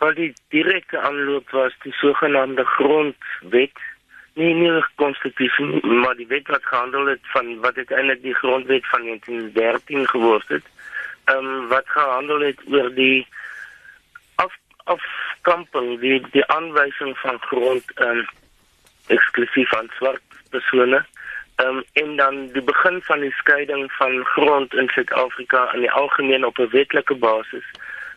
Wat die direkte aanloop was die sogenaamde grondwet nie nie konstitusie maar die wet wat gehandel het van wat uiteindelik die grondwet van 1913 geword het. Ehm um, wat gehandel het oor die af afkamping die die aanwysing van grond ehm um, eksklusief aan swart persone. Ehm um, en dan die begin van die skeiding van grond in Suid-Afrika in die algemeen op 'n wetlike basis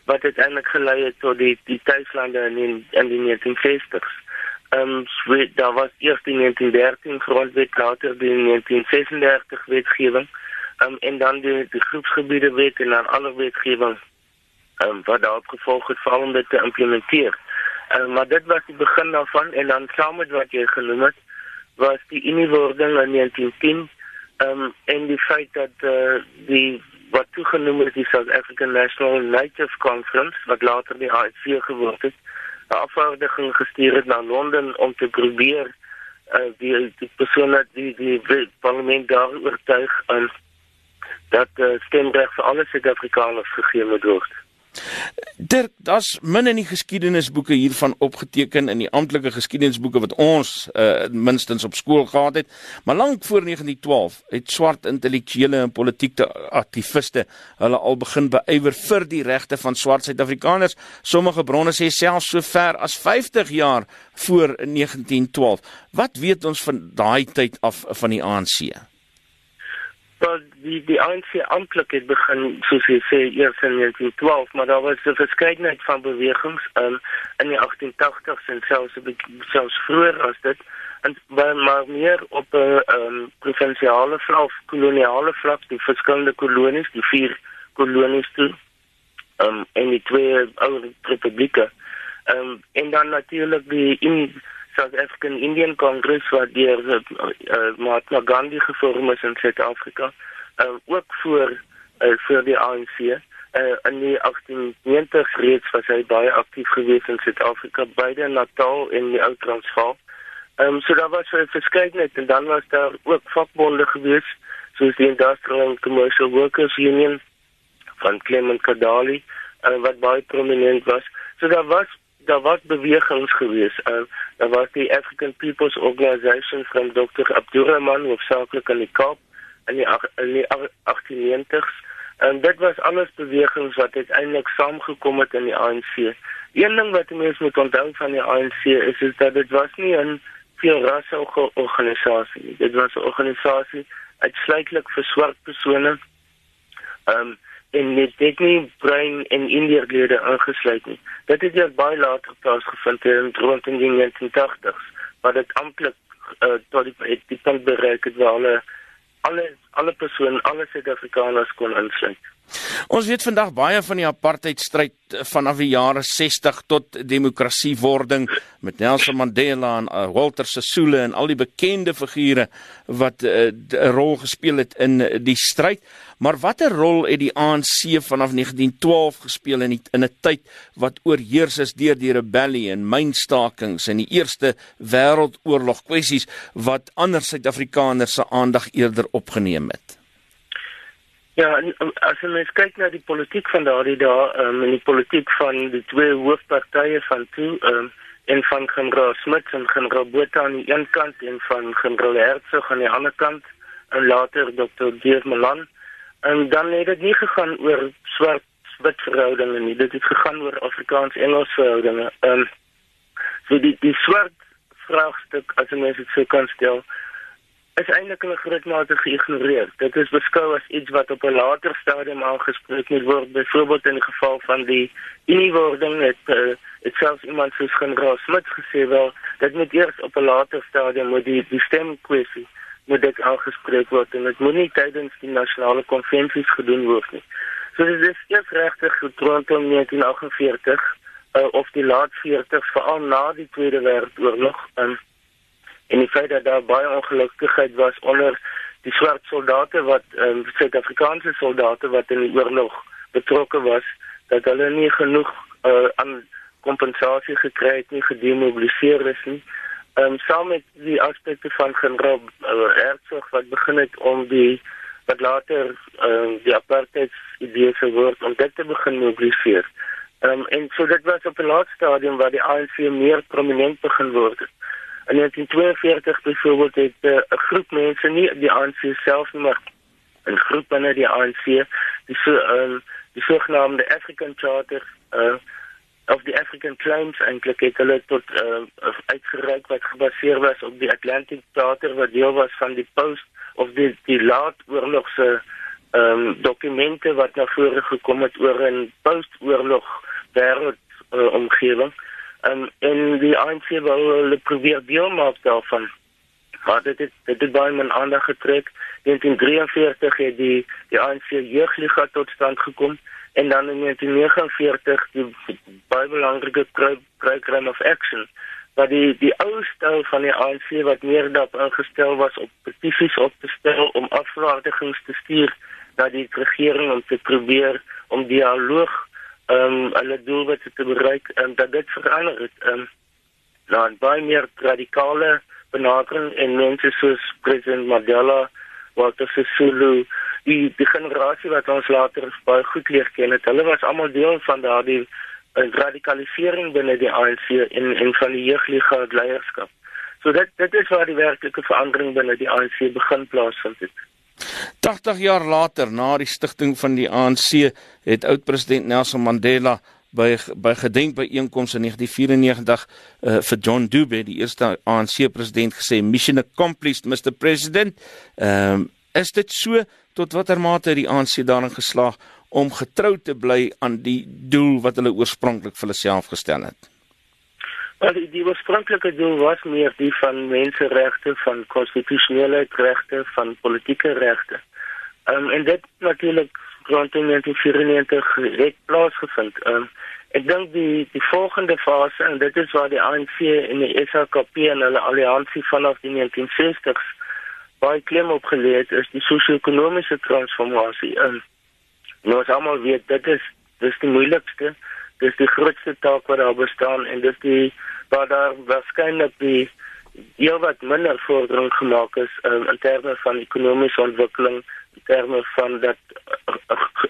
wat uiteindelik gelei het tot die die tuislande in die, in die 1960s. Ehm um, daar was eers die 1913 grondwet, later die 1936 wetgewing, ehm um, en dan die die groepsgebiede wet en dan alle wetgewing ehm um, wat daarop gevolg het om dit te implementeer. Ehm um, maar dit was die begin daarvan en dan saam met wat jy genoem het, was die Uniewording in 1910 ehm um, en die feit dat eh uh, die wat toegenoem is die South African National Native Conference wat later die ANC geword het 'n afvaardiging gestuur het na Londen om te probeer uh, die die persone die die, die parlement daar oortuig en dat uh, stemreg vir alle Suid-Afrikaners gegee moet word. Dit daar's min in die geskiedenisboeke hiervan opgeteken in die amptelike geskiedenisboeke wat ons uh, minstens op skool gehad het, maar lank voor 1912 het swart intellektuele en politieke aktiviste hulle al begin beywer vir die regte van swart Suid-Afrikaners. Sommige bronne sê selfs so ver as 50 jaar voor 1912. Wat weet ons van daai tyd af van die ANC? wel die die ANC amptelik het begin soos jy sê eers in 1912 maar daar was 'n verskeidenheid van bewegings um, in die 1880s en selfs selfs vroeër as dit. En maar meer op 'n uh, um, provinsiale vlak koloniale vlak die verskillende kolonies die vier kolonies toe um, en die twee ou republieke. Um, en dan natuurlik die in South African Indian Congress wat deur uh, Mahatma Gandhi gevorm is in Suid-Afrika, uh, ook voor uh, voor die ANC. Uh, in die 1890s reeds was hy baie aktief geweest in Suid-Afrika, beide Natal en die Ou Transvaal. Ehm um, so daar was 'n verskeidenheid en dan was daar ook vakbonde geweest soos die Industrial and Commercial Workers Union van Clement Kadali uh, wat baie prominent was. So daar was daar was bewegings geweest. Uh, daar was die African People's Organization van Dr. Abdurrahman hoofsaaklik in die Kaap in die, in die 1890s. En dit was alles bewegings wat uiteindelik saamgekom het in die ANC. Een ding wat mense moet onthou van die ANC is is dat dit was nie 'n veel rasse organisasie nie. Dit was 'n organisasie uitsluitlik vir swart persone. Ehm um, en dit het nie bruin en indierlede aangesluit nie. Dit het eers baie later plaasgevind in rond in die 1980s, waar dit amptelik uh, tot die die punt bereik het waar alle alle alle persone, alle Suid-Afrikaners kon insluit. Ons weet vandag baie van die apartheidstryd vanaf die jare 60 tot demokrasiewording met Nelson Mandela en uh, Walter Sisulu en al die bekende figure wat uh, 'n rol gespeel het in die stryd. Maar watter rol het die ANC vanaf 1912 gespeel in die, in 'n tyd wat oorheers is deur die rebellie en mynstakings en die Eerste Wêreldoorlog kwessies wat ander Suid-Afrikaners se aandag eerder opgeneem het? Ja, as jy mens kyk na die politiek van daardie dae, um, en die politiek van die twee hoofpartye van toe, um, en van generaal Smit en generaal Botha aan die een kant en van generaal Hertzog aan die ander kant, en later Dr. Deer Malan, en dan het dit nie gegaan oor swart wit verhoudinge nie, dit het gegaan oor Afrikaans-Engels verhoudinge. Ehm um, so die die swart vraagstuk as jy mens dit sou kan stel, is eintlik in 'n groot mate geïgnoreer. Dit is beskou as iets wat op 'n later stadium aangespreek moet word, byvoorbeeld in die geval van die uniewording het uh, het selfs iemand soos generaal Smit gesê wel dat moet eers op 'n later stadium moet die die stemkwessie moet dit aangespreek word en dit moet nie tydens die nasionale konvensies gedoen word nie. So dit is eers regtig rondom 1948 uh, of die laat 40s veral na die Tweede Wêreldoorlog en en die feit dat daar baie ongelukkigheid was onder die swart soldate wat ehm um, Suid-Afrikaanse soldate wat in die oorlog betrokke was dat hulle nie genoeg uh, aan kompensasie gekry het nie gedemobiliseer is nie. Ehm um, saam met die aspekte van generaal uh, Herzog wat begin het om die wat later ehm um, die apartheid idee se word om dit te begin mobiliseer. Ehm um, en so dit was op 'n laat stadium waar die ANC meer prominent begin word. In 1942 byvoorbeeld het eh, 'n uh, groep mense nie die ANC self nie maar 'n groep binne die ANC, die so ehm um, die sogenaamde African Charter uh of die African Claims eintlik het hulle tot uh uitgereik wat gebaseer was op die Atlantic Charter wat deel was van die post of die die laat oorlogse ehm um, dokumente wat na vore gekom het oor 'n post-oorlog wêreld uh, omgewing. Um, en die ANC wou hulle probeer deel maak daarvan. Maar dit het dit het baie min aandag getrek. In 1943 het die die ANC jeugliga tot stand gekom en dan in 1949 die baie belangrike program of action wat die die ou stel van die ANC wat meer daarop ingestel was op petisies op te stel om afvaardigings te stuur na die regering om te probeer om dialoog ehm um, hulle doelwitte te bereik en dat dit verander het ehm um, na 'n baie meer radikale benadering en mense soos president Mandela wat as Sulu die die generasie wat ons later baie goed leer ken het hulle was almal deel van daardie eh, radikalisering binne die ANC en en van die jeugliga leierskap. So dit dit is waar die werklike verandering binne die ANC begin plaasvind het. 80 jaar later na die stigting van die ANC het oud-president Nelson Mandela by by gedenkbyeenkomste in 1994 uh, vir John Dube, die eerste ANC president gesê mission accomplished Mr President. Ehm um, is dit so tot watter mate het die ANC daarin geslaag om getrou te bly aan die doel wat hulle oorspronklik vir hulle self gestel het? Maar die, die oorspronklike doel was meer die van menseregte, van konstitusionele regte, van politieke regte. Um, en dit natuurlik rondom 1994 het plaasgevind. Um, ek dink die die volgende fase en dit is waar die ANC en die SHKP en hulle alliansie vanaf die 1960s baie klem op geleë het is die sosio-ekonomiese transformasie. Um, nou as almal weet dit is dis die moeilikste, dis die grootste taak wat daar bestaan en dis die waar daar waarskynlik die heel wat minder vordering gemaak is um, in terme van ekonomiese ontwikkeling in terme van dat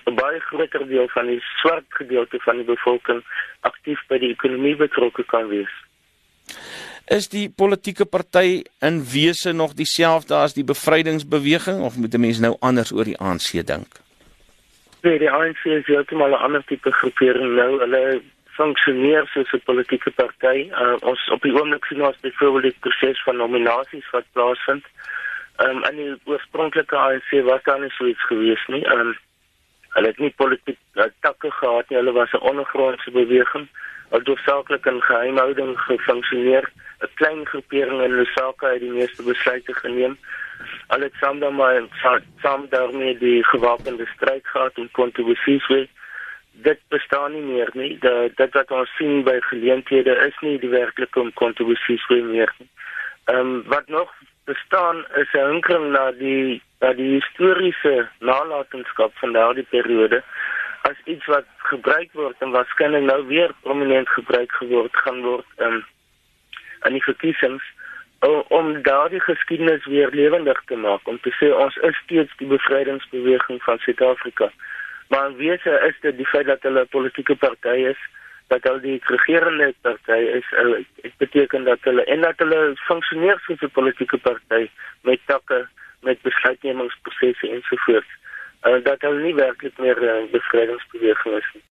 'n baie groter deel van die swart gedeelte van die bevolking aktief by die ekonomie betrokke kan wees. Is die politieke party in wese nog dieselfde as die bevrydingsbeweging of moet mense nou anders oor die ANC dink? Nee, die ANC is heeltemal 'n ander tipe groepering nou. Hulle funksioneer soos 'n politieke party. Uh, ons op die oomblik sien ons byvoorbeeld die proses van nominasies wat plaasvind. Ehm um, en die oorspronklike ANC was daar nie so iets gewees nie. Ehm um, hulle het nie politiek uh, takke gehad nie. Hulle was 'n ondergrondse beweging wat hoofsaaklik in geheimhouding gefunksioneer. 'n Klein groepering in Lusaka het die meeste besluite geneem. Hulle het saam maar saam daarmee die gewapende stryd gehad en kontribusies weer dit bestaan nie meer nie. De, dit wat ons sien by geleenthede is nie die werklike kontribusies vir meer nie. Ehm um, wat nog bestaan is 'n hinkering na die na die historiese nalatenskap van daardie periode as iets wat gebruik word en waarskynlik nou weer prominent gebruik geword gaan word um, in die verkiesings om daardie geskiedenis weer lewendig te maak om te sê ons is steeds die bevrydingsbeweging van Suid-Afrika. Maar in wese is dit die feit dat hulle 'n politieke party is, dat hulle die regerende party is, dit beteken dat hulle en dat hulle funksioneer soos 'n politieke party met takke, met besluitnemingsprosesse ensovoorts. Uh, dat hulle nie werklik meer 'n uh, bevrydingsbeweging is nie.